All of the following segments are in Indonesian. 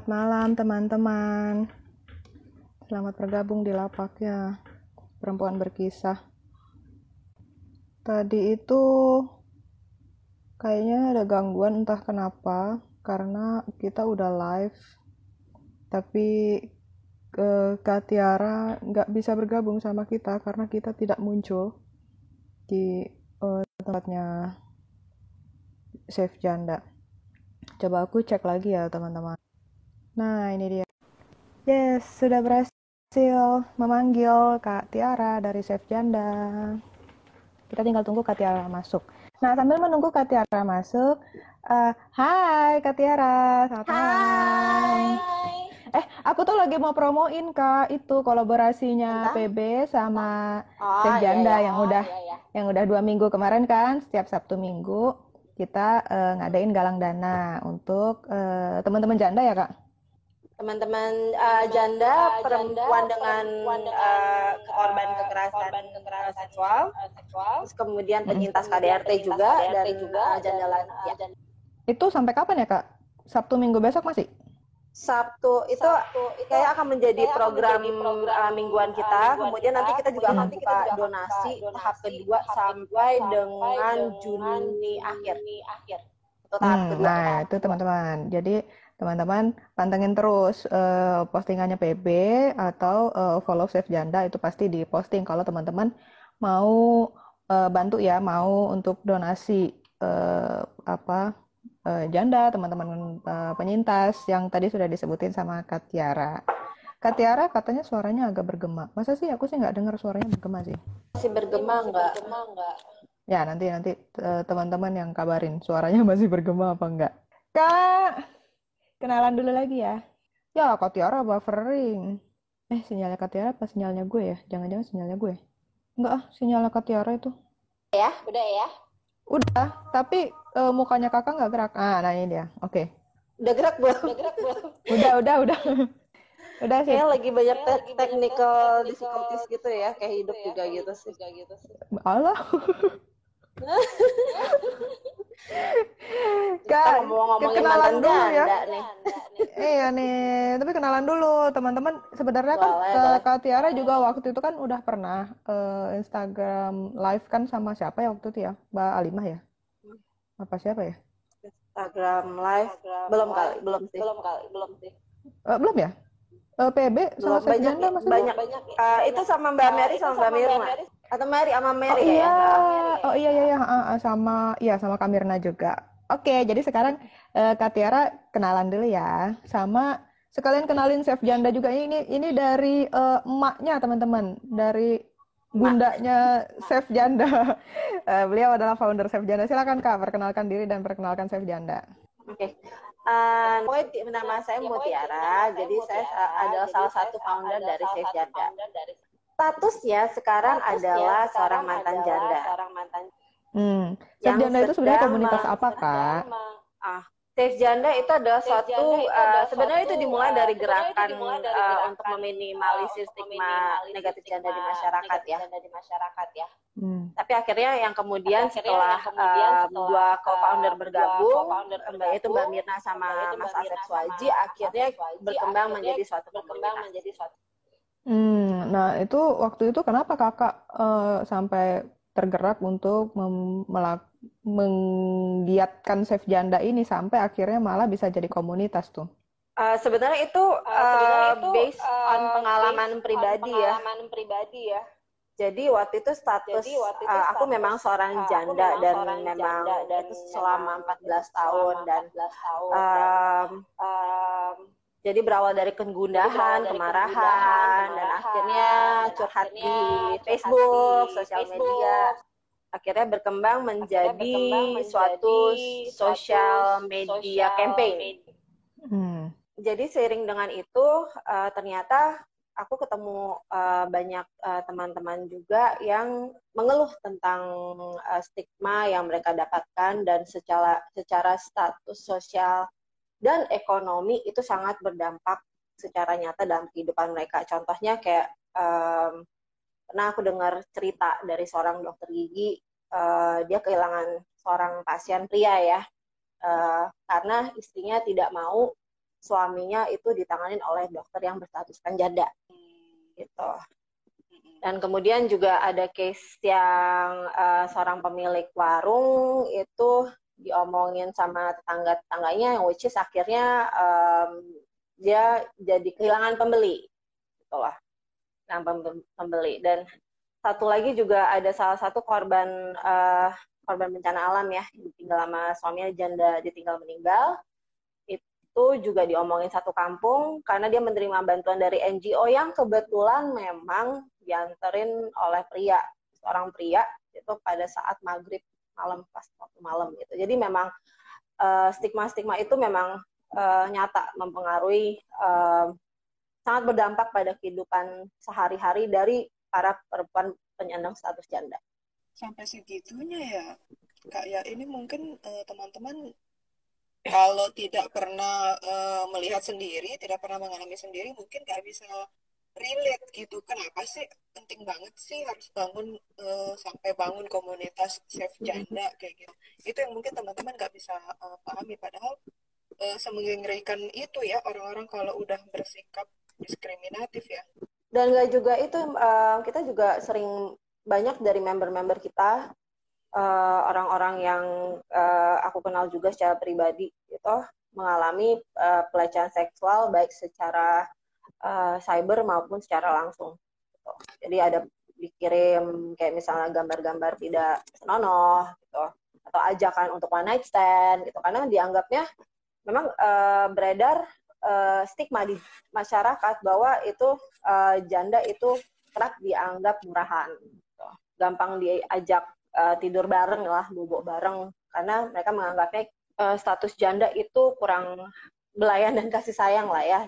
Selamat malam teman-teman. Selamat bergabung di lapaknya perempuan berkisah. Tadi itu kayaknya ada gangguan entah kenapa karena kita udah live tapi ke Kak Tiara nggak bisa bergabung sama kita karena kita tidak muncul di uh, tempatnya Save Janda. Coba aku cek lagi ya teman-teman. Nah ini dia. Yes, sudah berhasil memanggil Kak Tiara dari Save Janda. Kita tinggal tunggu Kak Tiara masuk. Nah sambil menunggu Kak Tiara masuk, uh, Hai Kak Tiara, selamat Hai. Eh, aku tuh lagi mau promoin Kak itu kolaborasinya Tentang? PB sama Oh, Save iya, Janda iya. yang Oh, udah iya, iya. yang udah dua minggu kemarin kan setiap Sabtu Minggu kita eh, ngadain galang dana untuk eh, teman-teman janda ya kak. Teman-teman uh, janda, perempuan dengan uh, korban kekerasan, uh, seksual, terus kemudian penyintas KDRT juga dan uh, janda lansia. Itu sampai kapan ya kak? Sabtu Minggu besok masih? Sabtu itu kayak akan menjadi program, uh, mingguan kita. Kemudian nanti kita juga akan buka donasi tahap kedua sampai dengan Juni akhir. Untuk tahap Hmm, kedua. nah itu teman-teman. Jadi teman-teman pantengin terus eh, postingannya PB atau eh, follow Save Janda itu pasti diposting kalau teman-teman mau eh, bantu ya, mau untuk donasi eh, apa eh, janda teman-teman eh, penyintas yang tadi sudah disebutin sama Kak Tiara. Kak Tiara katanya suaranya agak bergema. Masa sih aku sih nggak dengar suaranya bergema sih. Masih bergema nggak? Ya, nanti nanti teman-teman yang kabarin suaranya masih bergema apa enggak. Kak, kenalan dulu lagi ya. Ya, Kak Tiara buffering. Eh, sinyalnya Kak Tiara apa sinyalnya gue ya? Jangan-jangan sinyalnya gue. Enggak ah, sinyalnya Kak Tiara itu. Ya, udah ya. Udah, tapi eh, mukanya kakak nggak gerak. Ah, nah ini dia. Oke. Udah gerak belum? Udah gerak belum? Udah, udah, udah. Udah sih. Kayaknya lagi banyak te- technical difficulties gitu ya, kayak hidup juga gitu sih. Allah. Kita Kak, ngomong-ngomongin kenalan dulu ya. janda nih. Iya nih, tapi kenalan dulu teman-teman. Sebenarnya kan Boleh, eh. Kak Tiara juga waktu itu kan udah pernah eh, Instagram live kan sama siapa ya waktu itu ya? Mbak Alimah ya? Apa siapa ya? Instagram live belum kali, belum sih. Belum kali, belum sih. Eh, belum ya? Eh, PB sama Belum Save banyak masih banyak. Eh, itu sama Mbak Mary sama Mbak Mirna. Atau Mary sama Oh Mary iya, ya? oh iya iya iya, sama iya sama Kamirna juga. Oke, jadi sekarang eh, Kak Tiara kenalan dulu ya, sama sekalian kenalin Chef Janda juga. Ini ini dari eh, emaknya teman-teman, dari bundanya Chef Janda. Eh, beliau adalah founder Chef Janda. Silakan Kak, perkenalkan diri dan perkenalkan Chef Janda. Oke. Eh, pokoknya nama saya Mutiara, jadi saya eh, adalah salah satu founder dari Save Janda. Statusnya sekarang adalah seorang mantan janda. Hmm, Chef Yang Janda itu sebenarnya komunitas apa Kak? Ah, Save Janda itu adalah suatu eh, sebenarnya itu dimulai dari gerakan eh, untuk meminimalisir stigma negatif janda di masyarakat ya. Hmm. Tapi akhirnya yang kemudian setelah eh, dua co-founder bergabung, Mbak itu Mbak Mirna sama Mas Asep Swaji, akhirnya berkembang menjadi suatu komunitas. Hmm, nah itu waktu itu kenapa kakak eh, sampai tergerak untuk mem- melak- menggiatkan Save Janda ini sampai akhirnya malah bisa jadi komunitas tuh. Eh, sebenarnya itu eh, based on pengalaman pribadi ya. Jadi waktu itu status eh, aku memang seorang janda dan memang itu selama 14 tahun dan em, jadi berawal dari kegundahan, kemarahan dan akhirnya curhat di Facebook, sosial media. Akhirnya berkembang menjadi suatu social media campaign. Hmm. Jadi seiring dengan itu eh, ternyata aku ketemu eh, banyak eh, teman-teman juga yang mengeluh tentang stigma yang mereka dapatkan dan secara secara status sosial dan ekonomi itu sangat berdampak secara nyata dalam kehidupan mereka. Contohnya kayak em, pernah aku dengar cerita dari seorang dokter gigi, eh, dia kehilangan seorang pasien pria ya, eh, karena istrinya tidak mau suaminya itu ditanganin oleh dokter yang berstatuskan janda gitu. Dan kemudian juga ada case yang uh, seorang pemilik warung itu diomongin sama tetangga-tetangganya, which is akhirnya um, dia jadi kehilangan pembeli, gitu lah, kehilangan pembeli. Dan satu lagi juga ada salah satu korban uh, korban bencana alam ya, ditinggal sama suaminya janda ditinggal meninggal. Itu juga diomongin satu kampung karena dia menerima bantuan dari NGO yang kebetulan memang dianterin oleh pria seorang pria itu pada saat maghrib malam pas waktu malam gitu. Jadi memang uh, stigma-stigma itu memang uh, nyata mempengaruhi uh, sangat berdampak pada kehidupan sehari-hari dari para perempuan penyandang status janda. Sampai segitunya ya kak ya. Ini mungkin teman-teman kalau tidak pernah uh, melihat sendiri, tidak pernah mengalami sendiri, mungkin nggak bisa relate gitu. Kenapa sih penting banget sih harus bangun uh, sampai bangun komunitas safe janda kayak gitu. Itu yang mungkin teman-teman nggak bisa uh, pahami. Padahal uh, semengerikan itu ya orang-orang kalau udah bersikap diskriminatif ya. Dan nggak juga itu uh, kita juga sering banyak dari member-member kita orang-orang uh, yang uh, aku kenal juga secara pribadi gitu mengalami uh, pelecehan seksual baik secara uh, cyber maupun secara langsung. Gitu. Jadi ada dikirim kayak misalnya gambar-gambar tidak senonoh gitu atau ajakan untuk one night stand gitu karena dianggapnya memang uh, beredar uh, stigma di masyarakat bahwa itu uh, janda itu kerap dianggap murahan gitu. gampang diajak uh, tidur bareng lah, bobo bareng karena mereka menganggapnya uh, status janda itu kurang belayan dan kasih sayang lah ya.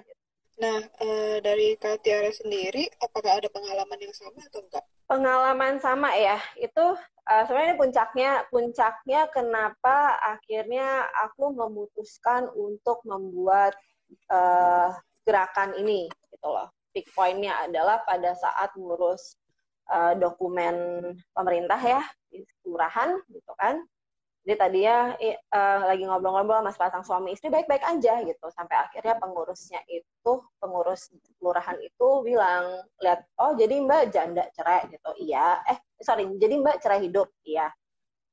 Nah, uh, dari Kak Tiara sendiri, apakah ada pengalaman yang sama atau enggak? Pengalaman sama ya, itu uh, sebenarnya puncaknya, puncaknya kenapa akhirnya aku memutuskan untuk membuat uh, gerakan ini, gitu loh. Big pointnya adalah pada saat ngurus uh, dokumen pemerintah ya di kelurahan gitu kan jadi tadinya uh, lagi ngobrol-ngobrol sama pasang suami istri baik-baik aja gitu. Sampai akhirnya pengurusnya itu pengurus kelurahan itu bilang lihat oh jadi mbak janda cerai gitu. Iya. Eh sorry jadi mbak cerai hidup. Iya.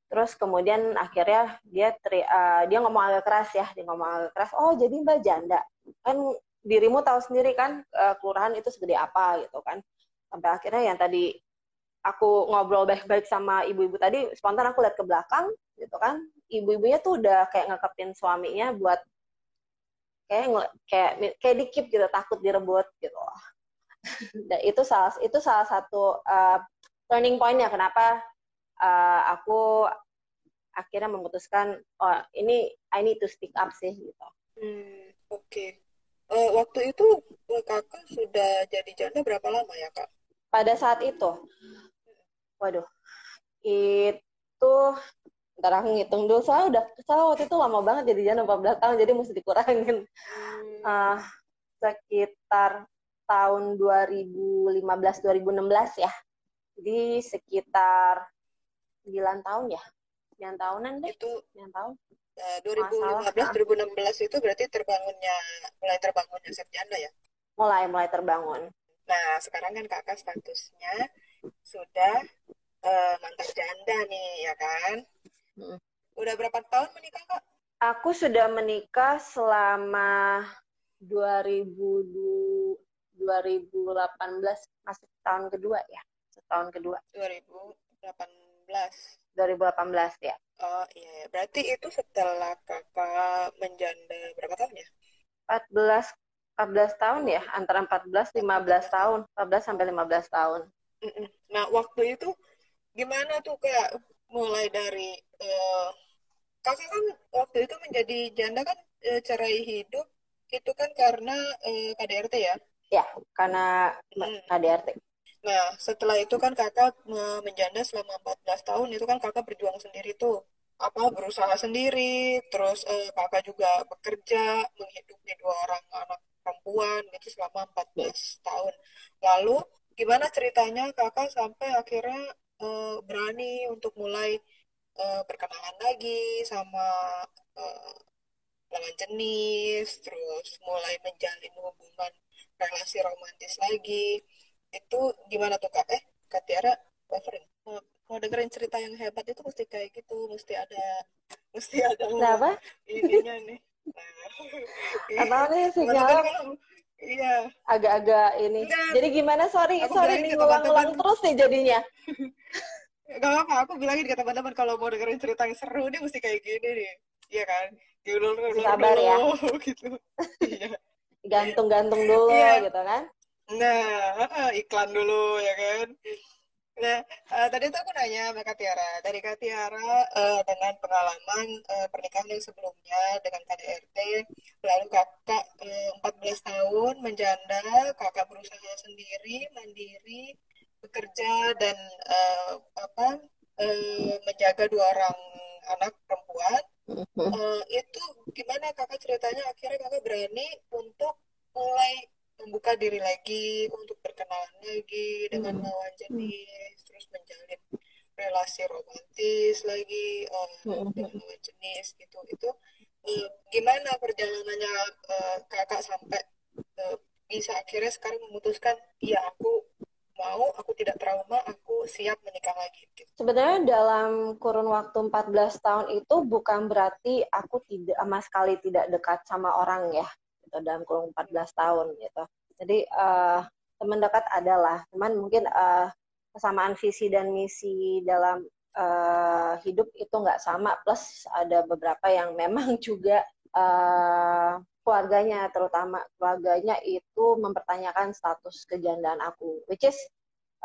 Terus kemudian akhirnya dia teri, uh, dia ngomong agak keras ya dia ngomong agak keras oh jadi mbak janda. Kan dirimu tahu sendiri kan uh, kelurahan itu segede apa gitu kan. Sampai akhirnya yang tadi aku ngobrol baik-baik sama ibu-ibu tadi spontan aku lihat ke belakang gitu kan ibu-ibunya tuh udah kayak ngekepin suaminya buat kayak kayak kayak dikip gitu takut direbut gitu loh dan itu salah itu salah satu uh, turning pointnya kenapa uh, aku akhirnya memutuskan oh ini I need to speak up sih gitu. Hmm, Oke. Okay. Uh, waktu itu kakak sudah jadi janda berapa lama ya kak? Pada saat itu. Waduh. Itu ntar aku ngitung dulu. Soalnya udah soalnya waktu itu lama banget jadi janda 14 tahun jadi mesti dikurangin. Hmm. uh, sekitar tahun 2015 2016 ya. Jadi sekitar 9 tahun ya. 9 tahunan deh. Itu 9 tahun. uh, 2015 2016 itu berarti terbangunnya mulai terbangunnya Janda ya? Mulai mulai terbangun Nah, sekarang kan kakak statusnya sudah uh, mantan janda nih, ya kan? Hmm. Udah berapa tahun menikah, Kak? Aku sudah menikah selama 2000, 2018, masih tahun kedua ya? Setahun kedua. 2018. 2018 ya. Oh iya, berarti itu setelah kakak menjanda berapa tahun ya? 14 14 tahun ya, antara 14 15 tahun, 14 sampai 15 tahun. Nah, waktu itu gimana tuh kayak mulai dari uh, kakak kan waktu itu menjadi janda kan uh, cerai hidup itu kan karena uh, KDRT ya? Ya, karena hmm. KDRT. Nah, setelah itu kan kakak uh, menjanda selama 14 tahun itu kan kakak berjuang sendiri tuh apa berusaha sendiri terus uh, kakak juga bekerja menghidupi dua orang anak perempuan itu selama 14 tahun. Lalu gimana ceritanya kakak sampai akhirnya uh, berani untuk mulai uh, berkenalan lagi sama uh, lawan jenis terus mulai menjalin hubungan relasi romantis lagi. Itu gimana tuh kak? Eh kak Tiara mau, dengerin cerita yang hebat itu mesti kayak gitu mesti ada mesti ada Kenapa? ininya nih. Apa nih sinyal iya. Agak-agak ini. Enggak. jadi gimana? Sorry aku sorry nih ngulang-ngulang terus nih jadinya. Gak apa aku bilangin ke teman-teman kalau mau dengerin cerita yang seru nih mesti kayak gini nih. Iya kan? Diulur ulur sabar ya. gitu. Iya. Gantung-gantung dulu yeah. gitu kan? Nah iklan dulu ya kan nah uh, tadi tuh aku nanya sama Kak Tiara. Dari Kak Tiara uh, dengan pengalaman uh, pernikahan yang sebelumnya dengan KDRT lalu kakak uh, 14 tahun menjanda kakak berusaha sendiri mandiri bekerja dan uh, apa uh, menjaga dua orang anak perempuan uh, itu gimana kakak ceritanya? Akhirnya kakak berani untuk mulai membuka diri lagi untuk berkenalan lagi dengan lawan jenis terus menjalin relasi romantis lagi uh, dengan lawan jenis gitu itu uh, gimana perjalanannya uh, kakak sampai uh, bisa akhirnya sekarang memutuskan iya aku mau, aku tidak trauma, aku siap menikah lagi. Gitu. Sebenarnya dalam kurun waktu 14 tahun itu bukan berarti aku tidak sama sekali tidak dekat sama orang ya, dalam kurun 14 tahun gitu. Jadi uh, teman dekat adalah, cuman mungkin uh, kesamaan visi dan misi dalam uh, hidup itu nggak sama, plus ada beberapa yang memang juga uh, keluarganya terutama keluarganya itu mempertanyakan status kejandaan aku which is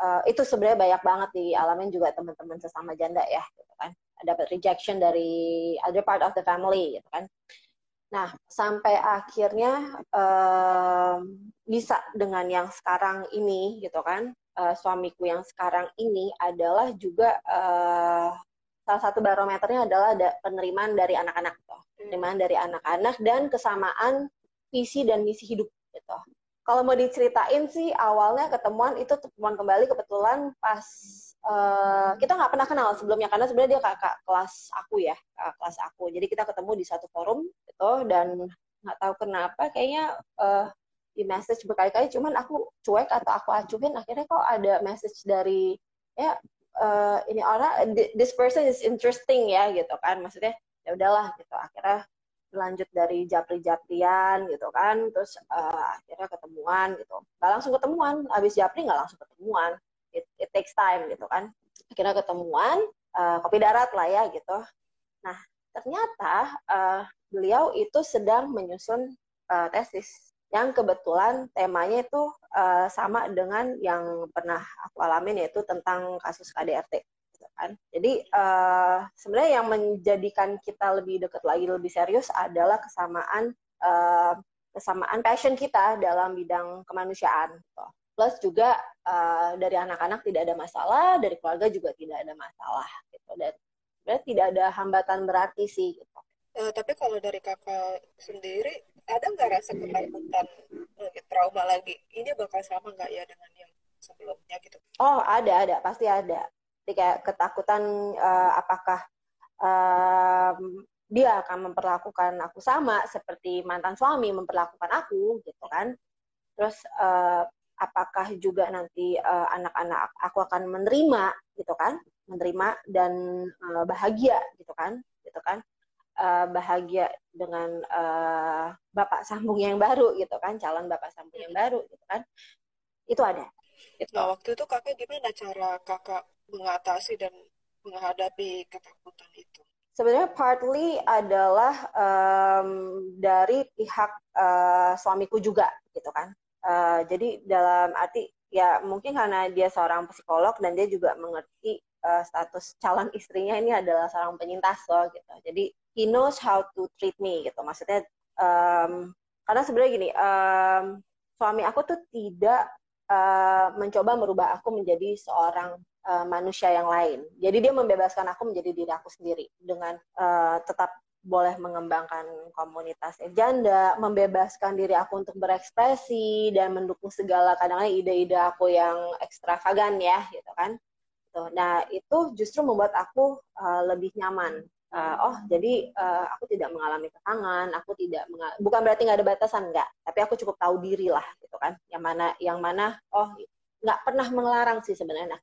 uh, itu sebenarnya banyak banget di alamin juga teman-teman sesama janda ya gitu kan dapat rejection dari other part of the family gitu kan nah sampai akhirnya um, bisa dengan yang sekarang ini gitu kan. Uh, suamiku yang sekarang ini adalah juga uh, salah satu barometernya adalah ada penerimaan dari anak-anak tuh penerimaan dari anak-anak dan kesamaan visi dan misi hidup gitu. Kalau mau diceritain sih awalnya ketemuan itu ketemuan kembali kebetulan pas uh, kita nggak pernah kenal sebelumnya karena sebenarnya dia kakak kelas aku ya kakak kelas aku. Jadi kita ketemu di satu forum gitu dan nggak tahu kenapa kayaknya uh, di message berkali-kali cuman aku cuek atau aku acuhin akhirnya kok ada message dari ya uh, ini orang this person is interesting ya gitu kan. Maksudnya ya udahlah gitu. Akhirnya lanjut dari japri-japrian gitu kan. Terus uh, akhirnya ketemuan gitu. Nggak langsung ketemuan habis japri nggak langsung ketemuan it, it takes time gitu kan akhirnya ketemuan uh, kopi darat lah ya gitu nah ternyata uh, beliau itu sedang menyusun uh, tesis yang kebetulan temanya itu uh, sama dengan yang pernah aku alamin yaitu tentang kasus KDRT kan. Jadi uh, sebenarnya yang menjadikan kita lebih dekat lagi lebih serius adalah kesamaan uh, kesamaan passion kita dalam bidang kemanusiaan. Gitu. Plus juga uh, dari anak-anak tidak ada masalah, dari keluarga juga tidak ada masalah gitu. Dan sebenarnya tidak ada hambatan berarti sih gitu. Uh, tapi kalau dari kakak sendiri ada nggak rasa ketakutan trauma lagi? Ini bakal sama nggak ya dengan yang sebelumnya gitu? Oh ada ada pasti ada jadi kayak ketakutan uh, apakah um, dia akan memperlakukan aku sama seperti mantan suami memperlakukan aku gitu kan terus uh, apakah juga nanti anak anak-anak aku akan menerima gitu kan? Menerima dan uh, bahagia gitu kan? Gitu kan? Uh, bahagia dengan uh, bapak sambung yang baru gitu kan? Calon bapak sambung yang baru gitu kan? Itu ada. Itu. Nah, waktu itu kakak gimana cara kakak mengatasi dan menghadapi ketakutan itu? Sebenarnya partly adalah um, dari pihak uh, suamiku juga, gitu kan. Uh, jadi dalam arti ya mungkin karena dia seorang psikolog dan dia juga mengerti uh, status calon istrinya ini adalah seorang penyintas loh, gitu. Jadi he knows how to treat me, gitu. Maksudnya um, karena sebenarnya gini, um, suami aku tuh tidak uh, mencoba merubah aku menjadi seorang uh, manusia yang lain. Jadi dia membebaskan aku menjadi diri aku sendiri dengan uh, tetap boleh mengembangkan komunitas janda, membebaskan diri aku untuk berekspresi dan mendukung segala kadang-kadang ide-ide aku yang ekstravagan ya, gitu kan. Nah itu justru membuat aku uh, lebih nyaman uh, oh jadi uh, aku tidak mengalami kekangan, aku tidak mengal bukan berarti nggak ada batasan nggak, tapi aku cukup tahu diri lah gitu kan, yang mana yang mana oh nggak pernah melarang sih sebenarnya.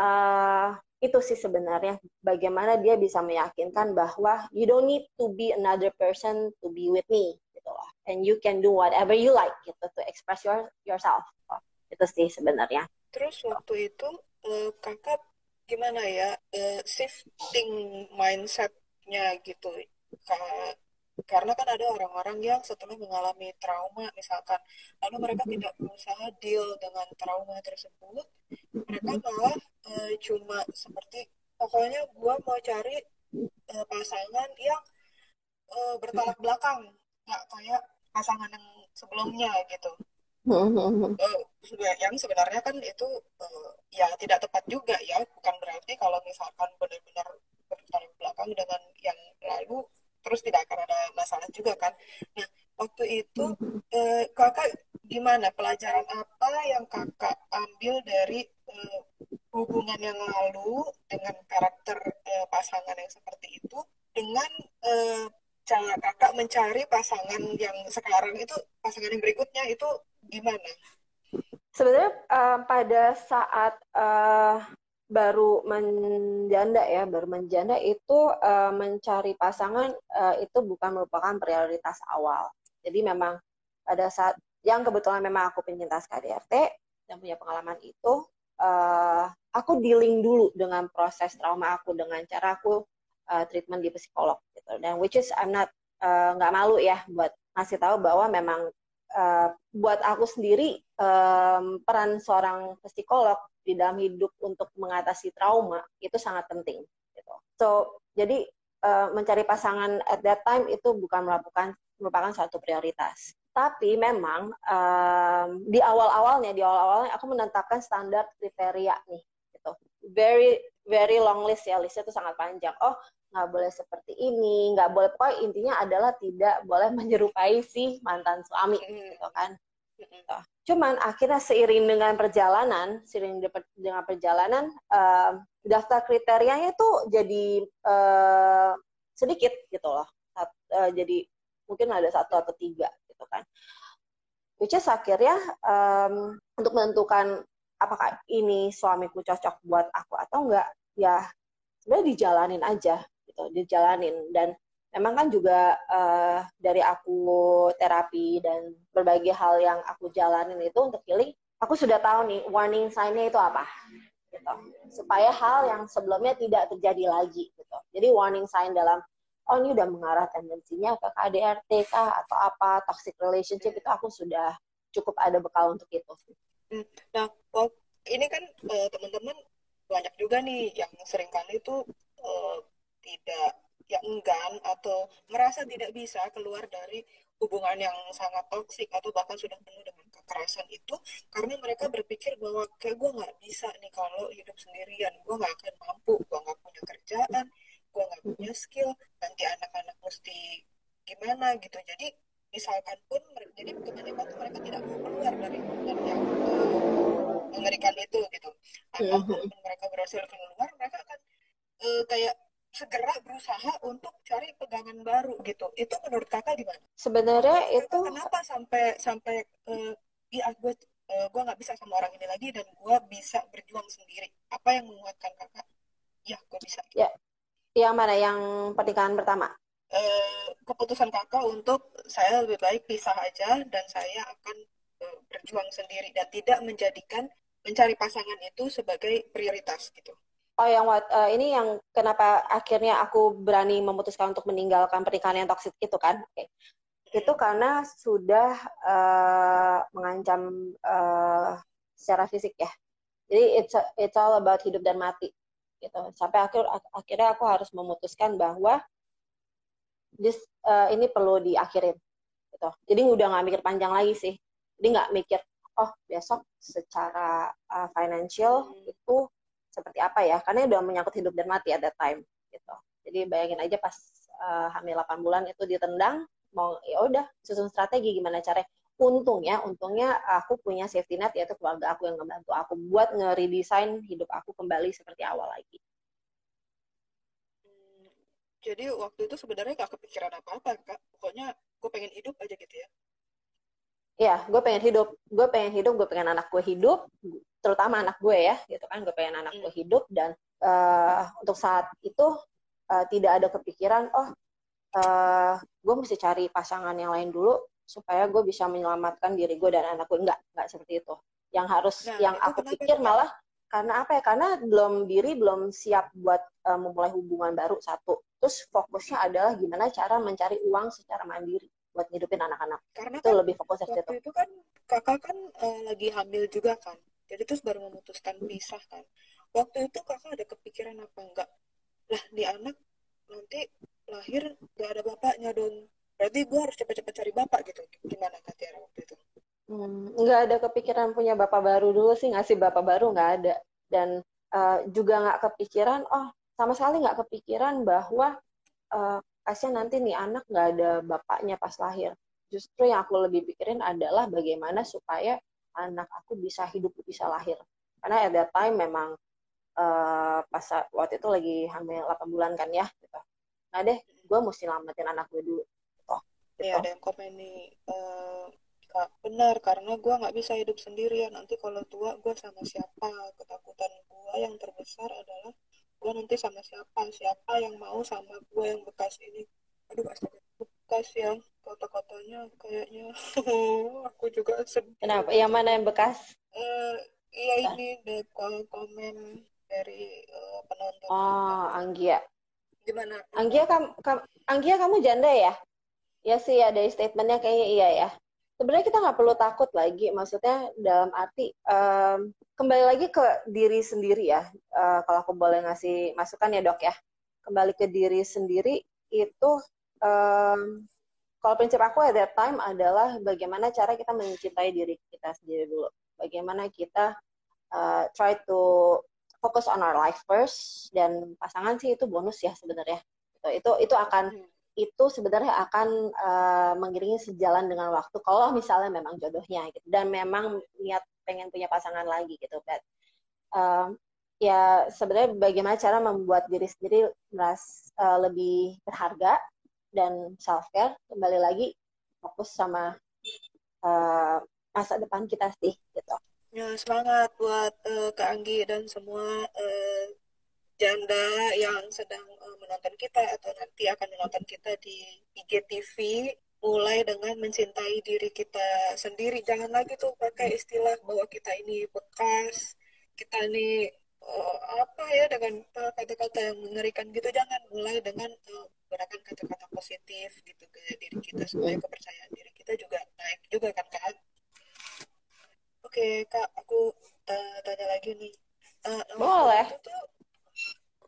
Uh, itu sih sebenarnya bagaimana dia bisa meyakinkan bahwa you don't need to be another person to be with me gitu loh. And you can do whatever you like gitu to express your yourself. Oh, itu sih sebenarnya. Terus waktu itu uh, kakak gimana ya uh, shifting mindsetnya gitu Kak, karena kan ada orang-orang yang setelah mengalami trauma misalkan lalu mereka tidak berusaha deal dengan trauma tersebut mereka malah uh, cuma seperti pokoknya gue mau cari uh, pasangan yang uh, bertolak belakang nggak kayak pasangan yang sebelumnya gitu. Uh, yang sebenarnya kan itu uh, ya tidak tepat juga ya bukan berarti kalau misalkan benar-benar bertolak belakang dengan yang lalu terus tidak akan ada masalah juga kan. Nah waktu itu eh, kakak gimana? Pelajaran apa yang kakak ambil dari eh, hubungan yang lalu dengan karakter eh, pasangan yang seperti itu dengan eh, cara kakak mencari pasangan yang sekarang itu pasangan yang berikutnya itu gimana? Sebenarnya uh, pada saat uh, baru menjanda ya, baru menjanda itu uh, mencari pasangan uh, itu bukan merupakan prioritas awal. Jadi memang pada saat yang kebetulan memang aku penyintas KDRT dan punya pengalaman itu, uh, aku dealing dulu dengan proses trauma aku dengan cara aku uh, treatment di psikolog gitu. Dan which is I'm not nggak uh, malu ya buat ngasih tahu bahwa memang uh, buat aku sendiri um, peran seorang psikolog di dalam hidup untuk mengatasi trauma itu sangat penting gitu. So jadi uh, mencari pasangan at that time itu bukan merupakan merupakan suatu prioritas. Tapi memang um, di awal-awalnya di awal-awalnya aku menetapkan standar kriteria nih gitu. Very very long list ya listnya itu sangat panjang. Oh nggak boleh seperti ini, nggak boleh pokoknya intinya adalah tidak boleh menyerupai si mantan suami gitu kan. Cuman akhirnya seiring dengan perjalanan, seiring dengan perjalanan, uh, daftar kriterianya itu jadi uh, sedikit gitu loh. Uh, jadi mungkin ada satu atau tiga gitu kan. Which is akhirnya um, untuk menentukan apakah ini suamiku cocok buat aku atau enggak, ya sebenarnya dijalanin aja gitu, dijalanin dan memang kan juga uh, dari aku terapi dan berbagai hal yang aku jalanin itu untuk healing, aku sudah tahu nih warning sign-nya itu apa, gitu. Supaya hal yang sebelumnya tidak terjadi lagi, gitu. Jadi warning sign dalam oh ini udah mengarah tendensinya ke KDRT kah atau apa toxic relationship itu aku sudah cukup ada bekal untuk itu. Hmm. Nah, ini kan uh, teman-teman banyak juga nih yang sering kali itu uh, tidak ya enggan atau merasa tidak bisa keluar dari hubungan yang sangat toksik atau bahkan sudah penuh dengan kekerasan itu karena mereka berpikir bahwa kayak gue nggak bisa nih kalau hidup sendirian. Gue nggak akan mampu gue nggak punya kerjaan gue nggak punya skill nanti anak-anak mesti gimana gitu. Jadi misalkan pun jadi kebanyakan mereka tidak mau keluar dari hubungan yang uh, mengerikan itu gitu. Atau mm mereka berhasil keluar mereka akan uh, kayak segera berusaha untuk cari pegangan baru gitu. Itu menurut kakak gimana? Sebenarnya itu kenapa sampai sampai uh, ya gue uh, gue nggak bisa sama orang ini lagi dan gue bisa berjuang sendiri. Apa yang menguatkan kakak? Ya gue bisa. Ya, yang mana? Yang pernikahan pertama? Uh, keputusan kakak untuk saya lebih baik pisah aja dan saya akan uh, berjuang sendiri dan tidak menjadikan mencari pasangan itu sebagai prioritas gitu. Oh, yang uh, ini yang kenapa akhirnya aku berani memutuskan untuk meninggalkan pernikahan yang toksik itu kan? Okay. Itu karena sudah uh, mengancam uh, secara fisik ya. Jadi it's it's all about hidup dan mati gitu. Sampai akhir akhirnya aku harus memutuskan bahwa this uh, ini perlu diakhirin gitu. Jadi udah nggak mikir panjang lagi sih. Jadi nggak mikir oh besok secara uh, financial hmm. itu seperti apa ya karena udah menyangkut hidup dan mati at that time gitu. Jadi bayangin aja pas uh, hamil 8 bulan itu ditendang mau ya udah susun strategi gimana caranya. Untungnya untungnya aku punya safety net yaitu keluarga aku yang membantu aku buat nge-redesign hidup aku kembali seperti awal lagi. Jadi waktu itu sebenarnya gak kepikiran apa-apa kak. Pokoknya gue pengen hidup aja gitu ya Iya, gue pengen hidup, gue pengen hidup, gue pengen anak gue hidup, terutama anak gue ya, gitu kan, gue pengen anak gue hmm. hidup dan uh, untuk saat itu uh, tidak ada kepikiran, oh, uh, gue mesti cari pasangan yang lain dulu supaya gue bisa menyelamatkan diri gue dan anak gue, enggak, enggak seperti itu. Yang harus, nah, yang aku pikir itu? malah karena apa ya? Karena belum diri belum siap buat uh, memulai hubungan baru satu. Terus fokusnya adalah gimana cara mencari uang secara mandiri buat ngidupin anak-anak. Karena itu kan lebih fokus waktu situ. itu kan kakak kan uh, lagi hamil juga kan. Jadi terus baru memutuskan pisah kan. Waktu itu kakak ada kepikiran apa enggak? Lah di anak nanti lahir gak ada bapaknya dong. Berarti gue harus cepet-cepet cari bapak gitu. Gimana Kak Tiara waktu itu? Hmm, nggak ada kepikiran punya bapak baru dulu sih ngasih bapak baru nggak ada. Dan uh, juga nggak kepikiran, oh sama sekali nggak kepikiran bahwa uh, kasihan nanti nih anak nggak ada bapaknya pas lahir. Justru yang aku lebih pikirin adalah bagaimana supaya anak aku bisa hidup bisa lahir. Karena at that time memang uh, pas waktu itu lagi hamil 8 bulan kan ya. Gitu. Nah deh, gue mesti lamatin anak gue dulu. Gitu. Ya ada yang komen nih, uh, benar karena gue nggak bisa hidup sendirian. Nanti kalau tua gue sama siapa? Ketakutan gue yang terbesar adalah gue nanti sama siapa siapa yang mau sama gue yang bekas ini. Aduh astaga bekas yang kota-kotanya kayaknya. Aku juga sedih. Kenapa? Yang mana yang bekas? Uh, iya ini deh komen dari uh, penonton. Oh Anggia. Gimana? Anggia kamu kam, Anggia kamu janda ya? Ya sih ya dari statementnya kayaknya iya ya sebenarnya kita nggak perlu takut lagi maksudnya dalam arti um, kembali lagi ke diri sendiri ya. Uh, kalau aku boleh ngasih masukan ya dok ya. Kembali ke diri sendiri itu um, kalau prinsip aku at that time adalah bagaimana cara kita mencintai diri kita sendiri dulu. Bagaimana kita uh, try to focus on our life first dan pasangan sih itu bonus ya sebenarnya. Itu itu, itu akan hmm. Itu sebenarnya akan uh, mengiringi sejalan dengan waktu kalau misalnya memang jodohnya gitu. Dan memang niat pengen punya pasangan lagi gitu but um, ya sebenarnya bagaimana cara membuat diri sendiri merasa uh, lebih berharga dan self care kembali lagi fokus sama uh, masa depan kita sih gitu. Ya semangat buat uh, Kak Anggi dan semua uh, janda yang sedang uh, menonton kita atau nanti akan menonton kita di IGTV mulai dengan mencintai diri kita sendiri. Jangan lagi tuh pakai istilah bahwa kita ini bekas kita ini uh, apa ya dengan kata-kata yang mengerikan gitu. Jangan mulai dengan uh, menggunakan kata-kata positif gitu. Ke diri kita supaya kepercayaan diri kita juga naik juga kan kak? Oke kak aku uh, tanya lagi nih. Uh, boleh. itu tuh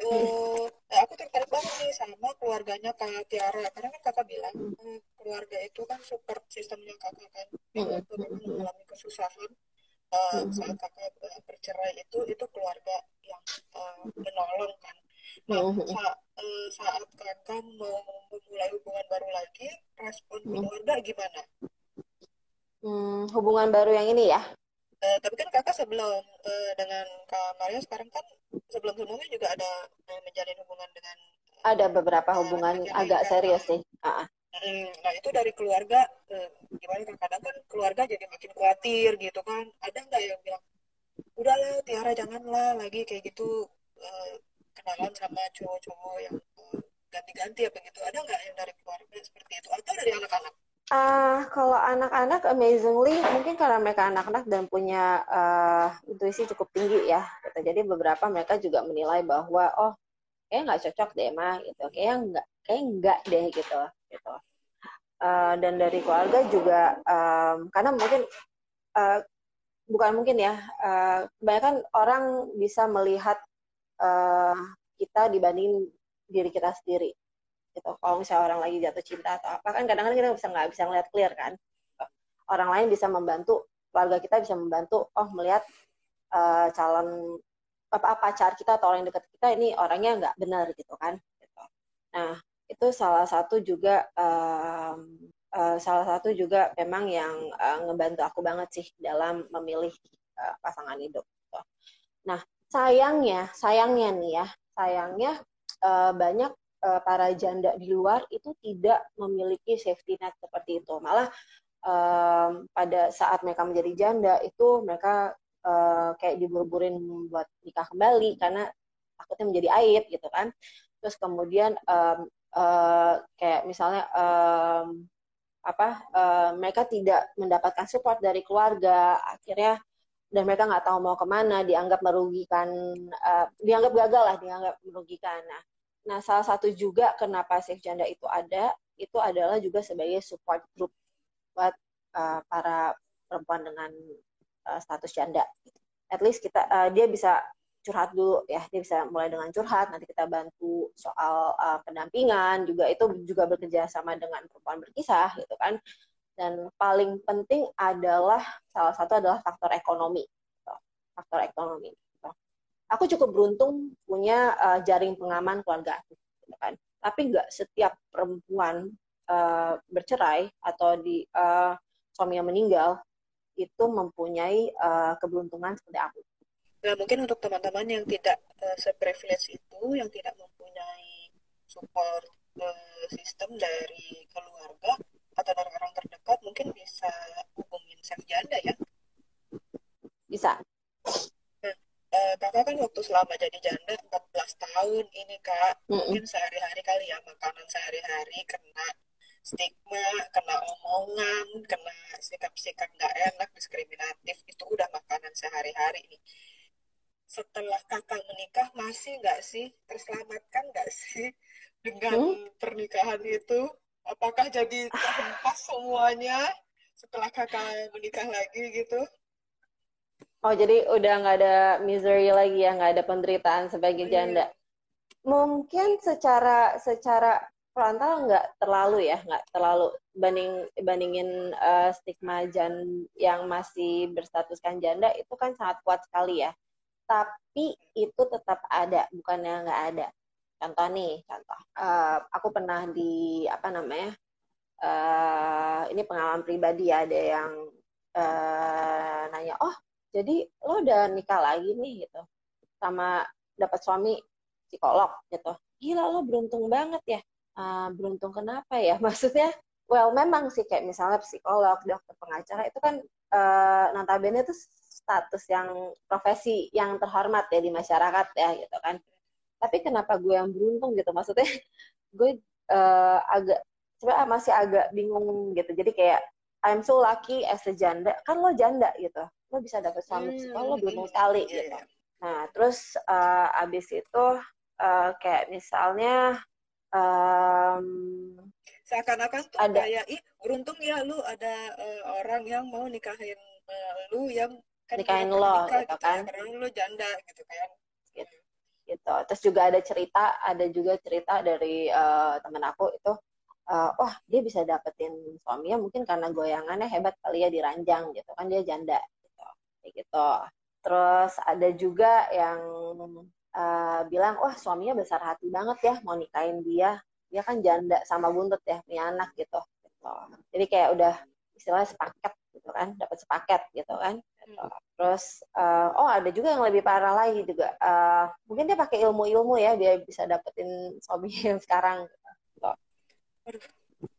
uh, aku tertarik banget nih sama keluarganya Kak Tiara. Karena kan kakak bilang uh, keluarga itu kan support sistemnya kakak kan. Mm mengalami kesusahan uh, saat kakak uh, bercerai itu itu keluarga yang uh, menolong kan. Nah saat, uh, saat kakak mau memulai hubungan baru lagi respon keluarga gimana? Hmm, hubungan baru yang ini ya? Uh, tapi kan kakak sebelum uh, dengan Kak Maria sekarang kan sebelum sebelumnya juga ada uh, menjalin hubungan dengan ada beberapa uh, hubungan agak kan, serius sih. Uh -uh. nah itu dari keluarga uh, gimana? Kan kadang kan keluarga jadi makin khawatir gitu kan. Ada nggak yang bilang udahlah Tiara janganlah lagi kayak gitu uh, kenalan sama cowok-cowok yang ganti-ganti apa gitu. Ada nggak yang dari keluarga seperti itu? Atau dari anak-anak Uh, kalau anak-anak amazingly mungkin karena mereka anak-anak dan punya uh, intuisi cukup tinggi ya gitu. jadi beberapa mereka juga menilai bahwa oh kayak nggak cocok deh mah gitu. Kayak nggak kayak nggak deh gitu gitu. Uh, dan dari keluarga juga um, karena mungkin uh, bukan mungkin ya uh, kebanyakan orang bisa melihat uh, kita dibanding diri kita sendiri gitu kalau misalnya orang lagi jatuh cinta atau apa kan kadang-kadang kita bisa nggak bisa ngeliat clear kan orang lain bisa membantu keluarga kita bisa membantu oh melihat uh, calon apa pacar kita atau orang dekat kita ini orangnya nggak benar gitu kan gitu. nah itu salah satu juga um, uh, salah satu juga memang yang uh, ngebantu aku banget sih dalam memilih uh, pasangan hidup gitu. nah sayangnya sayangnya nih ya sayangnya uh, banyak uh, para janda di luar itu tidak memiliki safety net seperti itu. Malah um, pada saat mereka menjadi janda itu mereka uh, kayak diburu-burin buat nikah kembali karena takutnya menjadi aib gitu kan. Terus kemudian um, uh, kayak misalnya um, apa uh, mereka tidak mendapatkan support dari keluarga akhirnya dan mereka nggak tahu mau ke mana dianggap merugikan uh, dianggap gagal lah dianggap merugikan nah nah salah satu juga kenapa safe janda itu ada itu adalah juga sebagai support group buat uh, para perempuan dengan uh, status janda at least kita uh, dia bisa curhat dulu ya dia bisa mulai dengan curhat nanti kita bantu soal uh, pendampingan juga itu juga bekerja sama dengan perempuan berkisah gitu kan dan paling penting adalah salah satu adalah faktor ekonomi gitu. faktor ekonomi. Aku cukup beruntung punya uh, jaring pengaman keluarga gitu kan tapi nggak setiap perempuan uh, bercerai atau di uh, suaminya meninggal itu mempunyai uh, keberuntungan seperti aku Nah, mungkin untuk teman-teman yang tidak uh, seprivilege itu, yang tidak mempunyai support uh, sistem dari keluarga atau dari orang terdekat, mungkin bisa hubungin Chef Janda ya? Bisa. Uh, kakak kan waktu selama jadi janda 14 tahun ini kak, mm -mm. mungkin sehari-hari kali ya makanan sehari-hari kena stigma, kena omongan, kena sikap-sikap nggak enak, diskriminatif, itu udah makanan sehari-hari nih setelah kakak menikah masih nggak sih terselamatkan nggak sih dengan hmm? pernikahan itu? Apakah jadi terhempas semuanya setelah kakak menikah lagi gitu? Oh jadi udah nggak ada misery lagi ya, nggak ada penderitaan sebagai janda. Hmm. Mungkin secara secara frontal nggak terlalu ya, nggak terlalu banding bandingin uh, stigma jan yang masih berstatuskan janda itu kan sangat kuat sekali ya tapi itu tetap ada bukannya nggak ada contoh nih contoh uh, aku pernah di apa namanya uh, ini pengalaman pribadi ya ada yang uh, nanya oh jadi lo udah nikah lagi nih gitu. Sama dapat suami psikolog gitu. Gila lo beruntung banget ya. Uh, beruntung kenapa ya? Maksudnya well memang sih kayak misalnya psikolog dokter pengacara itu kan uh, notabene itu status yang profesi yang terhormat ya di masyarakat ya gitu kan. Tapi kenapa gue yang beruntung gitu? Maksudnya gue uh, agak sebenarnya masih agak bingung gitu. Jadi kayak I'm so lucky as a janda. Kan lo janda gitu lo bisa dapet suami hmm, lo beruntung sekali yeah. gitu nah terus uh, abis itu uh, kayak misalnya um, seakan-akan tuh ada, kayak ih beruntung ya lu ada uh, orang yang mau nikahin uh, lu yang kan nikahin lo nikah, gitu, gitu kan karena lo janda gitu kan gitu. gitu terus juga ada cerita ada juga cerita dari uh, temen aku itu uh, wah dia bisa dapetin suaminya mungkin karena goyangannya hebat kali ya di ranjang gitu kan dia janda kayak gitu terus ada juga yang uh, bilang wah suaminya besar hati banget ya mau nikahin dia dia kan janda sama buntut ya punya anak gitu, gitu. jadi kayak udah istilahnya sepaket gitu kan dapat sepaket gitu kan gitu. terus uh, oh ada juga yang lebih parah lagi juga uh, mungkin dia pakai ilmu-ilmu ya dia bisa dapetin suami yang sekarang gitu. Aduh,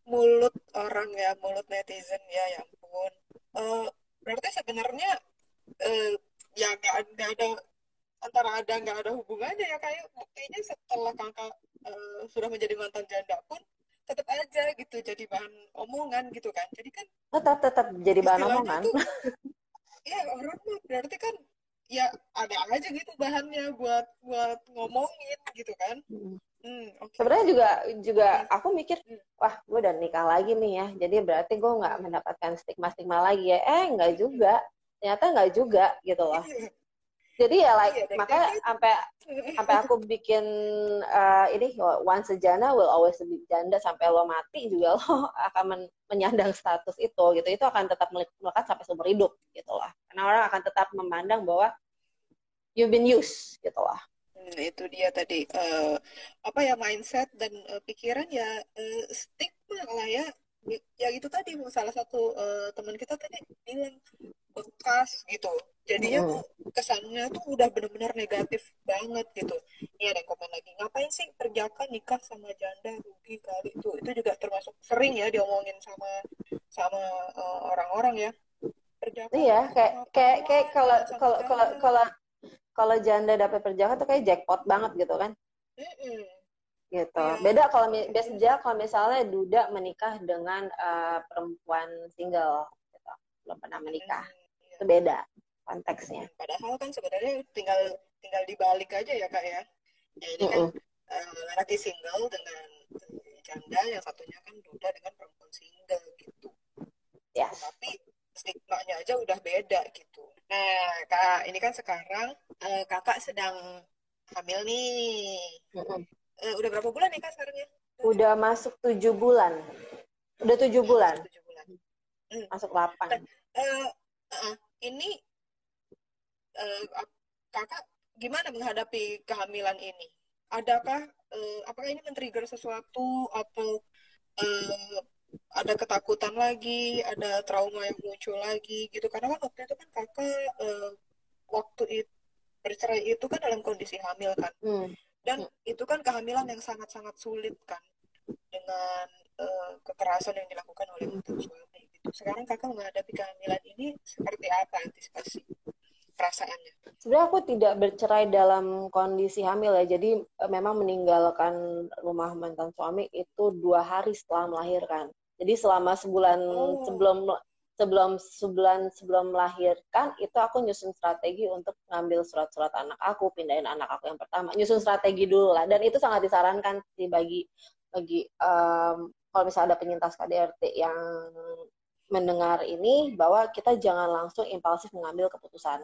mulut orang ya mulut netizen ya ya ampun uh, berarti sebenarnya uh, ya nggak ada antara ada nggak ada hubungannya ya kayak buktinya setelah kakak uh, sudah menjadi mantan janda pun tetap aja gitu jadi bahan omongan gitu kan. Jadi kan tetap tetap jadi bahan omongan. ya orang berarti kan ya ada aja gitu bahannya buat buat ngomongin gitu kan. Hmm. Hmm, okay. sebenarnya juga juga aku mikir hmm. wah gue udah nikah lagi nih ya jadi berarti gue nggak mendapatkan stigma stigma lagi ya. Eh nggak juga ternyata nggak juga gitu loh. Jadi ya like iya, makanya sampai sampai aku bikin uh, ini once a jana will always be janda. Sampai lo mati juga lo akan men menyandang status itu gitu. Itu akan tetap melekat sampai seumur hidup gitu lah. Karena orang akan tetap memandang bahwa you've been used gitu lah. Hmm, itu dia tadi. Uh, apa ya mindset dan uh, pikiran ya uh, stigma lah ya. Ya itu tadi salah satu uh, teman kita tadi bilang bekas gitu. Jadinya tuh kesannya tuh udah bener-bener negatif banget gitu. Ini ada komen lagi. Ngapain sih perjaka nikah sama janda? Rugi kali. Itu itu juga termasuk sering ya diomongin sama sama uh, orang-orang ya. Perjaka iya kayak kayak kayak kalau kalau kalau kalau kalau janda dapat perjaka tuh kayak jackpot banget gitu kan. Mm -mm. gitu. Yeah. beda kalau biasa kalau misalnya duda menikah dengan uh, perempuan single gitu. Belum pernah menikah. Mm, itu beda konteksnya. Padahal kan sebenarnya tinggal tinggal dibalik aja ya kak ya. Ya ini kan uh, laki single dengan janda, yang satunya kan duda dengan perempuan single gitu. Ya. Yes. Tapi stigma-nya aja udah beda gitu. Nah kak, ini kan sekarang uh, kakak sedang hamil nih. Mm-hmm. Uh, udah berapa bulan nih kak sekarang ya? Udah masuk tujuh bulan. Udah tujuh bulan. Masuk tujuh bulan. Hmm. Masuk delapan. Uh, uh, ini uh, kakak gimana menghadapi kehamilan ini? Adakah uh, apakah ini men-trigger sesuatu atau uh, ada ketakutan lagi, ada trauma yang muncul lagi gitu? Karena kan waktu itu kan kakak uh, waktu itu bercerai itu kan dalam kondisi hamil kan, hmm. dan hmm. itu kan kehamilan yang sangat-sangat sulit kan dengan uh, kekerasan yang dilakukan oleh mantan suami gitu. Sekarang kakak menghadapi kehamilan ini seperti apa antisipasi? perasaannya? Sebenarnya aku tidak bercerai dalam kondisi hamil ya. Jadi eh, memang meninggalkan rumah mantan suami itu dua hari setelah melahirkan. Jadi selama sebulan oh. sebelum sebelum sebulan sebelum melahirkan itu aku nyusun strategi untuk ngambil surat-surat anak aku, pindahin anak aku yang pertama. Nyusun strategi dulu lah. Dan itu sangat disarankan sih bagi bagi um, kalau misalnya ada penyintas KDRT yang mendengar ini bahwa kita jangan langsung impulsif mengambil keputusan.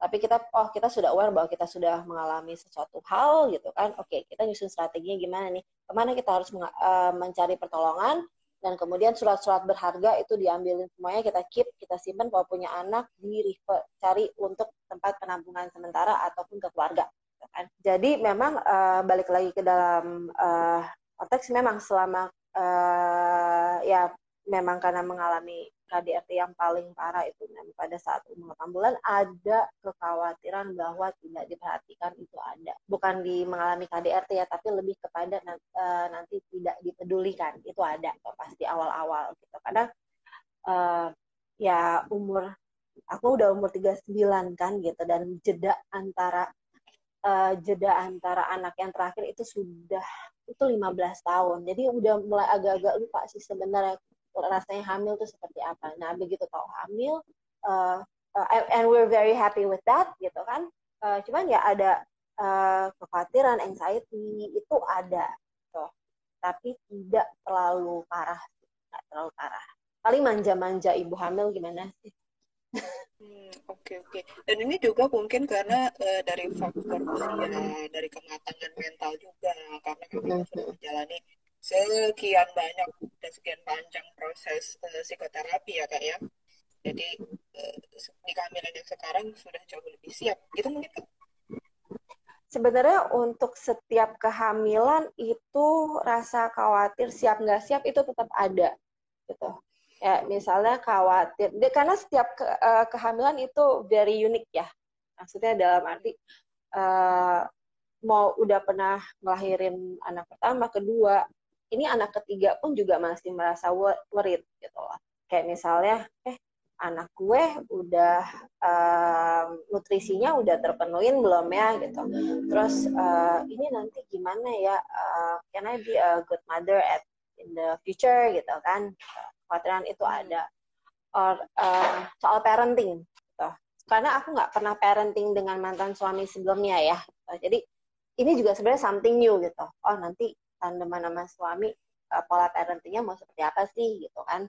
Tapi kita oh kita sudah aware bahwa kita sudah mengalami sesuatu hal gitu kan. Oke kita nyusun strateginya gimana nih? Ke mana kita harus uh, mencari pertolongan? Dan kemudian surat-surat berharga itu diambilin semuanya kita keep kita simpan kalau punya anak di cari untuk tempat penampungan sementara ataupun ke keluarga gitu kan. Jadi memang uh, balik lagi ke dalam uh, konteks memang selama uh, ya memang karena mengalami KDRT yang paling parah itu memang pada saat umur 8 bulan ada kekhawatiran bahwa tidak diperhatikan itu ada. Bukan di mengalami KDRT ya, tapi lebih kepada uh, nanti tidak dipedulikan itu ada pasti awal-awal gitu. Kadang uh, ya umur aku udah umur 39 kan gitu dan jeda antara uh, jeda antara anak yang terakhir itu sudah itu 15 tahun. Jadi udah mulai agak-agak lupa sih sebenarnya rasanya hamil tuh seperti apa. Nah begitu tahu hamil, uh, uh, and we're very happy with that gitu kan. Uh, cuman ya ada uh, kekhawatiran, anxiety itu ada, gitu. tapi tidak terlalu parah, tidak terlalu parah. Paling manja-manja ibu hamil gimana sih? Hmm, oke okay, oke. Okay. Dan ini juga mungkin karena uh, dari faktor usia, dari kematangan mental juga, karena kami sudah menjalani sekian banyak dan sekian panjang proses uh, psikoterapi ya kak ya. Jadi uh, di kehamilan yang sekarang sudah jauh lebih siap. Gitu mungkin kak? Sebenarnya untuk setiap kehamilan itu rasa khawatir siap nggak siap itu tetap ada gitu. Ya misalnya khawatir karena setiap ke, uh, kehamilan itu very unik ya. Maksudnya dalam arti uh, mau udah pernah ngelahirin anak pertama kedua ini anak ketiga pun juga masih merasa worried gitu loh. Kayak misalnya, eh anak gue udah uh, nutrisinya udah terpenuhin belum ya gitu. Terus uh, ini nanti gimana ya? Uh, can I be a good mother at in the future gitu kan? Kekhawatiran itu ada. Or uh, soal parenting gitu. Karena aku nggak pernah parenting dengan mantan suami sebelumnya ya. Jadi ini juga sebenarnya something new gitu. Oh nanti tandeman sama suami uh, pola parentingnya mau seperti apa sih gitu kan.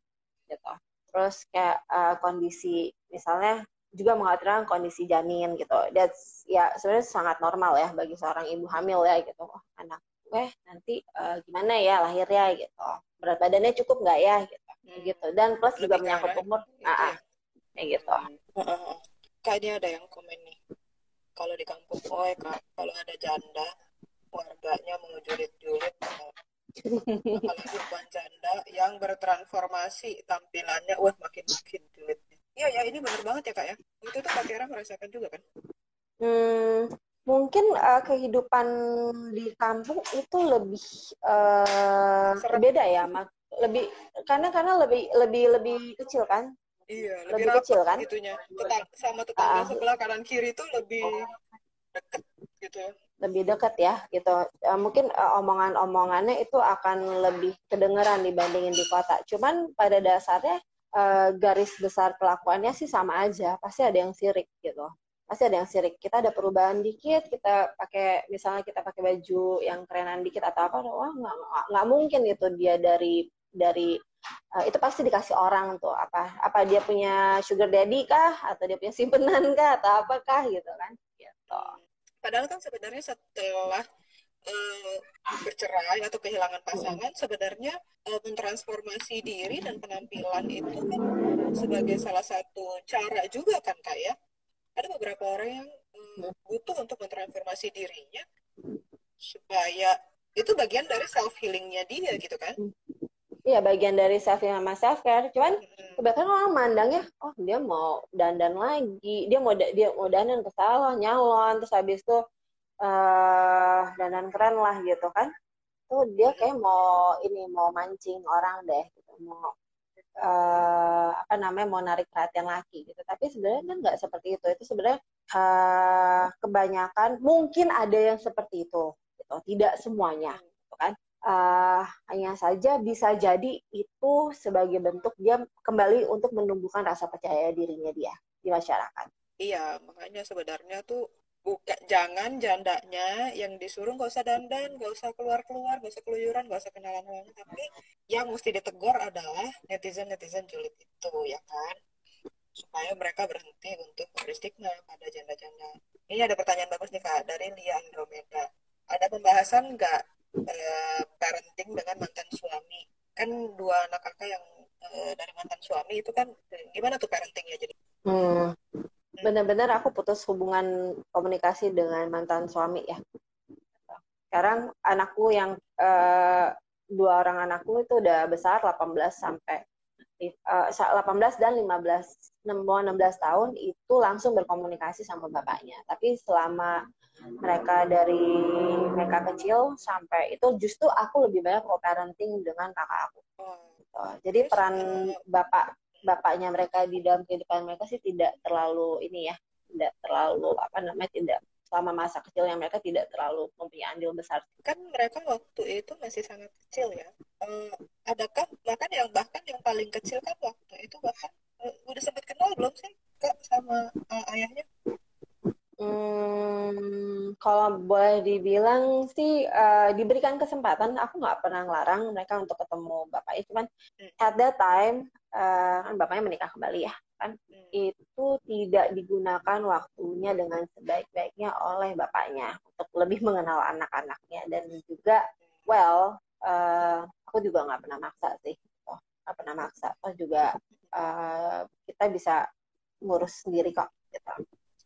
Gitu. Terus kayak uh, kondisi misalnya juga mengatakan kondisi janin gitu. That's ya sebenarnya sangat normal ya bagi seorang ibu hamil ya gitu. Oh, anak gue nanti uh, gimana ya lahirnya gitu. Berat badannya cukup nggak ya gitu. Hmm. gitu. Dan plus Lebih juga menyangkut umur. gitu nah, ya? kayak gitu. Hmm. kayaknya ada yang komen nih. Kalau di kampung oh kak kalau ada janda warganya menjulit-julit apalagi perempuan janda yang bertransformasi tampilannya wah makin makin julidnya Iya ya ini benar banget ya kak ya. Itu tuh Kak Tiara merasakan juga kan? Hmm, mungkin uh, kehidupan di kampung itu lebih uh, berbeda ya, mak. Lebih karena karena lebih lebih lebih kecil kan? Iya, lebih, lebih kecil kan? Itunya. Tetang, sama tetangga uh, sebelah kanan kiri itu lebih dekat gitu. Lebih dekat ya, gitu. Uh, mungkin uh, omongan-omongannya itu akan lebih kedengeran dibandingin di kota. Cuman pada dasarnya uh, garis besar kelakuannya sih sama aja. Pasti ada yang sirik gitu. Pasti ada yang sirik. Kita ada perubahan dikit kita pakai misalnya kita pakai baju yang kerenan dikit atau apa wah nggak nggak mungkin itu dia dari dari uh, itu pasti dikasih orang tuh. Apa apa dia punya sugar daddy kah? Atau dia punya simpenan kah? Atau apakah gitu kan. Gitu padahal kan sebenarnya setelah uh, bercerai atau kehilangan pasangan sebenarnya uh, mentransformasi diri dan penampilan itu kan sebagai salah satu cara juga kan kak ya? Ada beberapa orang yang um, butuh untuk mentransformasi dirinya supaya itu bagian dari self healingnya dia gitu kan Iya bagian dari self healing sama self care. Cuman kebanyakan orang mandangnya, oh dia mau dandan lagi, dia mau dia mau dandan ke salon, nyalon, terus habis itu uh, dandan keren lah gitu kan. Tuh dia kayak mau ini mau mancing orang deh gitu. Mau uh, apa namanya mau narik perhatian laki gitu. Tapi sebenarnya kan nggak seperti itu. Itu sebenarnya uh, kebanyakan mungkin ada yang seperti itu gitu. Tidak semuanya gitu kan uh, hanya saja bisa jadi itu sebagai bentuk dia kembali untuk menumbuhkan rasa percaya dirinya dia di masyarakat. Iya makanya sebenarnya tuh buka jangan jandanya yang disuruh nggak usah dandan nggak usah keluar keluar nggak usah keluyuran nggak usah kenalan orang. Tapi yang mesti ditegur adalah netizen netizen julid itu ya kan? Supaya mereka berhenti untuk memberi pada janda-janda. Ini ada pertanyaan bagus nih kak dari Lia Andromeda. Ada pembahasan nggak eh, parenting dengan mantan suami kan dua anak kakak yang eh, dari mantan suami itu kan gimana tuh parentingnya jadi hmm benar-benar aku putus hubungan komunikasi dengan mantan suami ya. Sekarang anakku yang uh, dua orang anakku itu udah besar 18 sampai uh, 18 dan 15 16 tahun itu langsung berkomunikasi sama bapaknya. Tapi selama mereka dari mereka kecil sampai itu justru aku lebih banyak co-parenting dengan kakak aku. Gitu. Jadi peran bapak bapaknya mereka di dalam kehidupan mereka sih tidak terlalu ini ya tidak terlalu apa namanya tidak selama masa kecil yang mereka tidak terlalu mempunyai andil besar. Kan mereka waktu itu masih sangat kecil ya. Uh, adakah bahkan yang bahkan yang paling kecil kan waktu itu bahkan uh, udah sempat kenal belum sih kak sama uh, ayahnya? Hmm, kalau boleh dibilang sih uh, diberikan kesempatan, aku nggak pernah ngelarang mereka untuk ketemu bapaknya. Cuman hmm. at that time uh, kan bapaknya menikah kembali ya kan hmm. itu tidak digunakan waktunya dengan sebaik-baiknya oleh bapaknya untuk lebih mengenal anak-anaknya dan juga well uh, aku juga nggak pernah maksa sih oh, nggak pernah maksa oh juga uh, kita bisa ngurus sendiri kok gitu.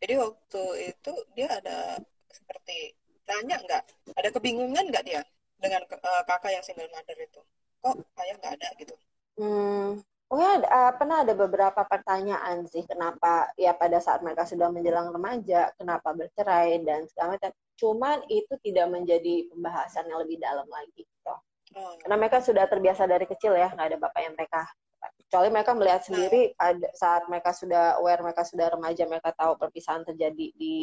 jadi waktu itu dia ada seperti tanya nggak ada kebingungan nggak dia dengan uh, kakak yang single mother itu kok ayah nggak ada gitu hmm, Oh ya, uh, pernah ada beberapa pertanyaan sih kenapa ya pada saat mereka sudah menjelang remaja, kenapa bercerai dan segala macam. Cuman itu tidak menjadi pembahasan yang lebih dalam lagi. Gitu. Oh. Karena mereka sudah terbiasa dari kecil ya, nggak ada bapak yang mereka. Kecuali mereka melihat nah. sendiri pada saat mereka sudah aware, mereka sudah remaja, mereka tahu perpisahan terjadi di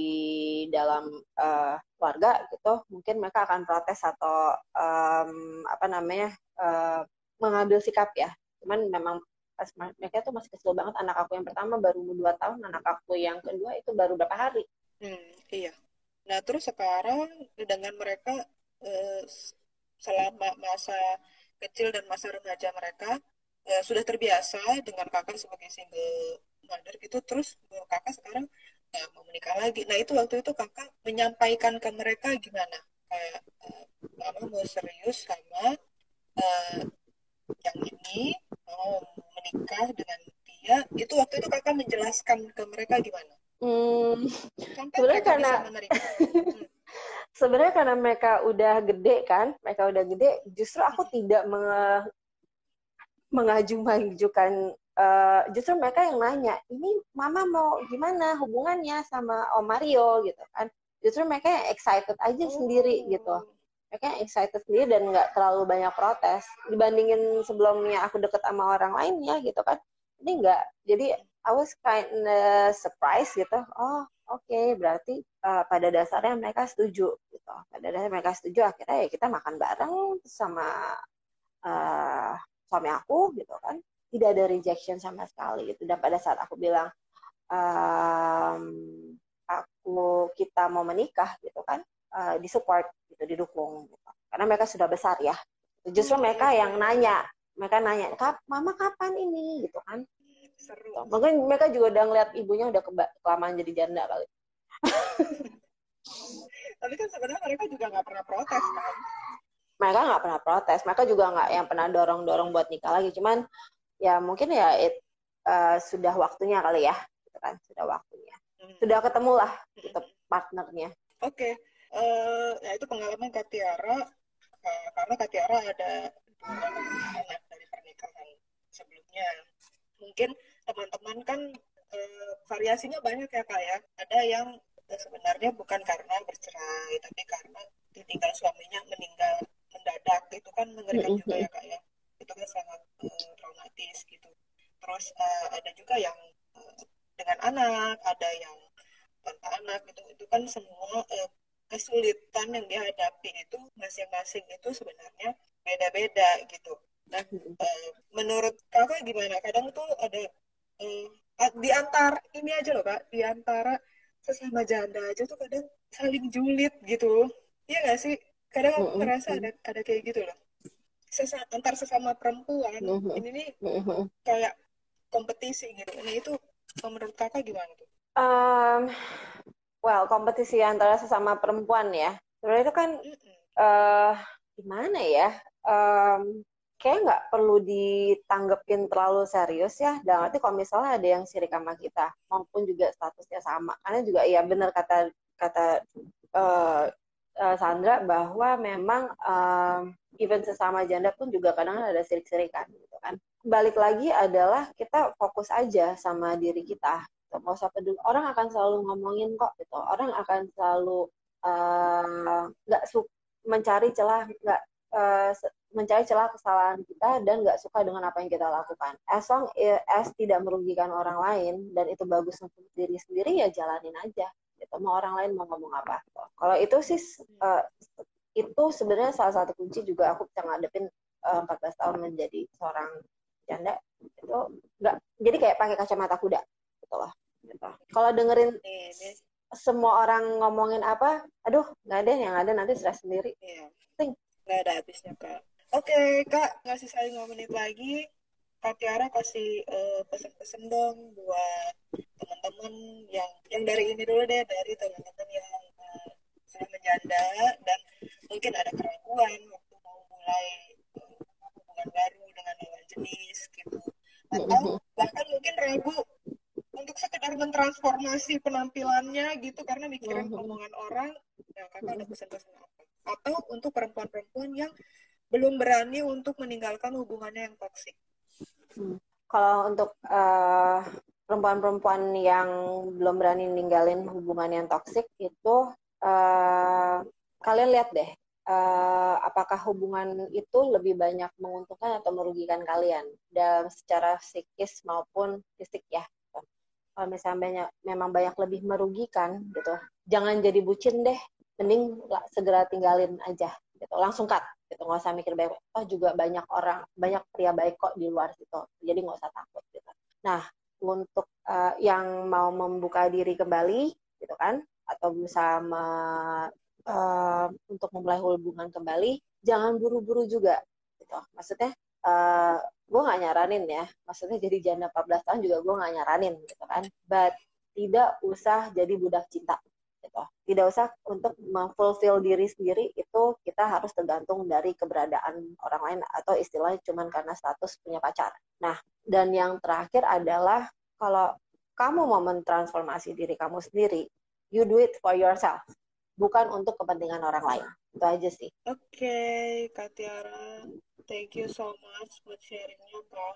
dalam uh, keluarga gitu, mungkin mereka akan protes atau um, apa namanya uh, mengambil sikap ya. Cuman memang pas mereka tuh masih kecil banget. Anak aku yang pertama baru dua tahun anak aku yang kedua itu baru berapa hari. Hmm, iya. Nah terus sekarang dengan mereka eh, selama masa kecil dan masa remaja mereka eh, sudah terbiasa dengan kakak sebagai single mother gitu terus kakak sekarang eh, mau menikah lagi. Nah itu waktu itu kakak menyampaikan ke mereka gimana? Kayak eh, mama mau serius sama eh, yang ini mau menikah dengan dia itu waktu itu kakak menjelaskan ke mereka gimana? Hmm, sebenarnya karena hmm. sebenarnya karena mereka udah gede kan, mereka udah gede, justru aku hmm. tidak menge mengaju-majukan uh, justru mereka yang nanya ini mama mau gimana hubungannya sama Om Mario gitu kan justru mereka yang excited aja sendiri gitu mereka excited sendiri dan nggak terlalu banyak protes. Dibandingin sebelumnya aku deket sama orang lainnya gitu kan. Ini nggak jadi I was kind surprised gitu. Oh oke okay, berarti uh, pada dasarnya mereka setuju gitu. Pada dasarnya mereka setuju akhirnya ya kita makan bareng sama uh, suami aku gitu kan. Tidak ada rejection sama sekali gitu. Dan pada saat aku bilang um, aku kita mau menikah gitu kan uh, disupport gitu didukung gitu. karena mereka sudah besar ya. Justru hmm, mereka yang nanya mereka nanya kap mama kapan ini? gitu kan. Seru. Gitu. mungkin mereka juga udah ngeliat ibunya udah kelamaan jadi janda kali. Tapi kan sebenarnya mereka juga nggak pernah protes kan? Mereka nggak pernah protes. Mereka juga nggak yang pernah dorong dorong buat nikah lagi. Cuman ya mungkin ya it, uh, sudah waktunya kali ya gitu kan. Sudah waktunya. Hmm. sudah ketemu lah gitu partnernya. Oke. okay. Uh, ya itu pengalaman Katiara. Uh, karena Katiara ada dua anak dari pernikahan sebelumnya. Mungkin teman-teman kan uh, variasinya banyak ya kak ya. Ada yang sebenarnya bukan karena bercerai tapi karena ditinggal suaminya meninggal mendadak. Itu kan mengerikan juga ya kak ya. Itu kan sangat uh, traumatis gitu. Terus uh, ada juga yang uh, dengan anak ada yang tanpa anak gitu. Itu kan semua uh, kesulitan yang dihadapi itu masing-masing itu sebenarnya beda-beda gitu. Nah uh, menurut kakak gimana? Kadang tuh ada uh, di antar ini aja loh kak. Di antara sesama janda aja tuh kadang saling julid gitu. Iya gak sih? Kadang aku ngerasa ada ada kayak gitu loh. Sesa antar sesama perempuan ini nih kayak kompetisi gitu. Ini itu menurut kakak gimana tuh? Um, well, kompetisi antara sesama perempuan ya. Sebenarnya itu kan uh, gimana ya? Um, kayak nggak perlu ditanggepin terlalu serius ya. Dan nanti kalau misalnya ada yang sirik sama kita, maupun juga statusnya sama, karena juga ya benar kata kata uh, uh, Sandra bahwa memang um, even sesama janda pun juga kadang ada sirik-sirikan gitu kan. Balik lagi adalah kita fokus aja sama diri kita. Gitu. Nggak usah peduli. Orang akan selalu ngomongin kok gitu. Orang akan selalu eh, nggak uh, mencari celah nggak uh, mencari celah kesalahan kita dan nggak suka dengan apa yang kita lakukan. As long as tidak merugikan orang lain dan itu bagus untuk diri sendiri ya jalanin aja. Gitu. Mau orang lain mau ngomong apa. Kalau itu sih uh, itu sebenarnya salah satu kunci juga aku bisa ngadepin uh, eh, 14 tahun menjadi seorang janda itu enggak jadi kayak pakai kacamata kuda gitu loh gitu. kalau dengerin semua orang ngomongin apa aduh nggak ada yang ada nanti stres sendiri. Iya. Nggak ada habisnya kak. Oke okay, kak ngasih saya lima menit lagi. Kak Tiara kasih uh, pesan-pesan dong buat teman-teman yang yang dari ini dulu deh dari teman-teman yang uh, sudah menjanda dan mungkin ada keraguan waktu mau mulai uh, hubungan baru dengan lawan jenis gitu. Atau bahkan mungkin ragu untuk sekedar mentransformasi penampilannya gitu karena mikirin omongan orang ya kakak ada pesan-pesan apa. Atau untuk perempuan-perempuan yang belum berani untuk meninggalkan hubungannya yang toksik. Hmm. kalau untuk uh, perempuan-perempuan yang belum berani ninggalin hubungan yang toksik itu uh, kalian lihat deh uh, apakah hubungan itu lebih banyak menguntungkan atau merugikan kalian dalam secara psikis maupun fisik ya kalau misalnya banyak memang banyak lebih merugikan gitu. Jangan jadi bucin deh mending segera tinggalin aja gitu. Langsung cut gitu nggak usah mikir baik oh juga banyak orang banyak pria baik kok di luar situ. Jadi nggak usah takut gitu. Nah untuk uh, yang mau membuka diri kembali gitu kan atau berusaha uh, untuk memulai hubungan kembali jangan buru-buru juga gitu. Maksudnya eh, gue nggak nyaranin ya maksudnya jadi janda 14 tahun juga gue nggak nyaranin gitu kan but tidak usah jadi budak cinta gitu tidak usah untuk memfulfill diri sendiri itu kita harus tergantung dari keberadaan orang lain atau istilahnya cuman karena status punya pacar nah dan yang terakhir adalah kalau kamu mau mentransformasi diri kamu sendiri you do it for yourself bukan untuk kepentingan orang lain. Itu aja sih. Oke, okay, Kak Tiara. Thank you so much buat sharingnya, Kak.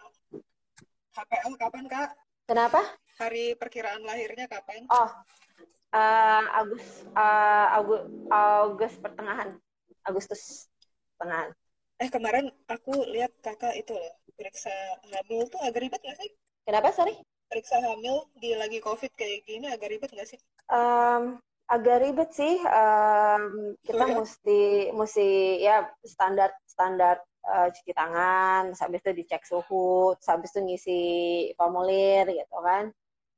HPL kapan kak? Kenapa? Hari perkiraan lahirnya kapan? Oh, uh, Agus, uh, Agus, Agus pertengahan, Agustus pertengahan. Eh kemarin aku lihat kakak itu loh periksa hamil tuh agak ribet nggak sih? Kenapa, sorry? Periksa hamil di lagi COVID kayak gini agak ribet nggak sih? Um, agak ribet sih. Um, kita ya? mesti mesti ya standar standar uh, cuci tangan, habis itu dicek suhu, habis itu ngisi formulir gitu kan.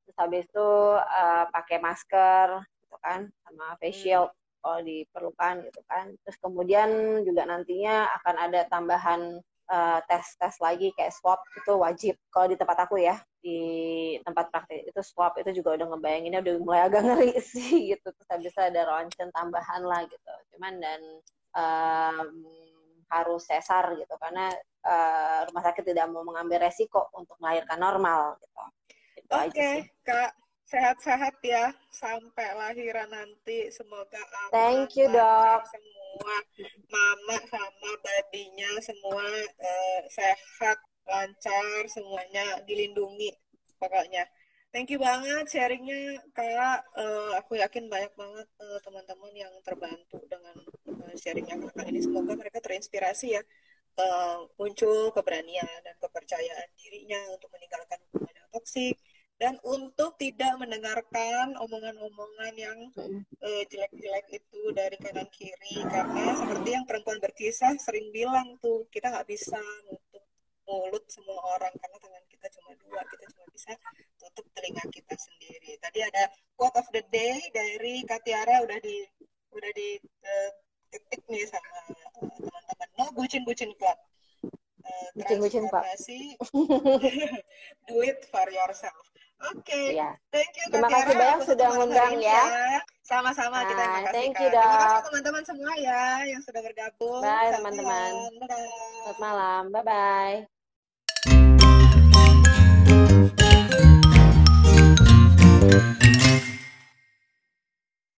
Terus habis itu uh, pakai masker gitu kan sama face hmm. shield hmm. kalau diperlukan gitu kan. Terus kemudian juga nantinya akan ada tambahan uh, tes tes lagi kayak swab itu wajib kalau di tempat aku ya di tempat praktik itu swab itu juga udah ngebayanginnya udah mulai agak ngeri sih gitu terus bisa ada ronsen tambahan lah gitu cuman dan um, harus sesar gitu karena uh, rumah sakit tidak mau mengambil resiko untuk melahirkan normal gitu. Oke, okay, Kak. Sehat-sehat ya sampai lahiran nanti. Semoga aman. Thank you, Dok. Semua mama sama babinya semua uh, sehat, lancar, semuanya dilindungi pokoknya. Thank you banget sharingnya kak. Uh, aku yakin banyak banget eh, teman-teman yang terbantu dengan uh, sharingnya kakak ini. Semoga mereka terinspirasi ya. Uh, muncul keberanian dan kepercayaan dirinya untuk meninggalkan hubungan toksik dan untuk tidak mendengarkan omongan-omongan yang uh, jelek-jelek itu dari kanan kiri karena seperti yang perempuan berkisah sering bilang tuh kita nggak bisa nutup mulut semua orang karena tangan kita cuma dua kita cuma bisa tutup telinga kita sendiri. Tadi ada quote of the day dari Katiara udah di udah di uh, ketik nih sama uh, teman-teman. No bucin bucin club. Uh, bucin club do it for yourself oke. Okay. yeah. thank you terima kasih banyak sudah mengundang ya. ya. Sama-sama nah, kita terima kasih thank you, terima kasih teman-teman semua ya yang sudah bergabung. Bye teman-teman. selamat malam. Bye bye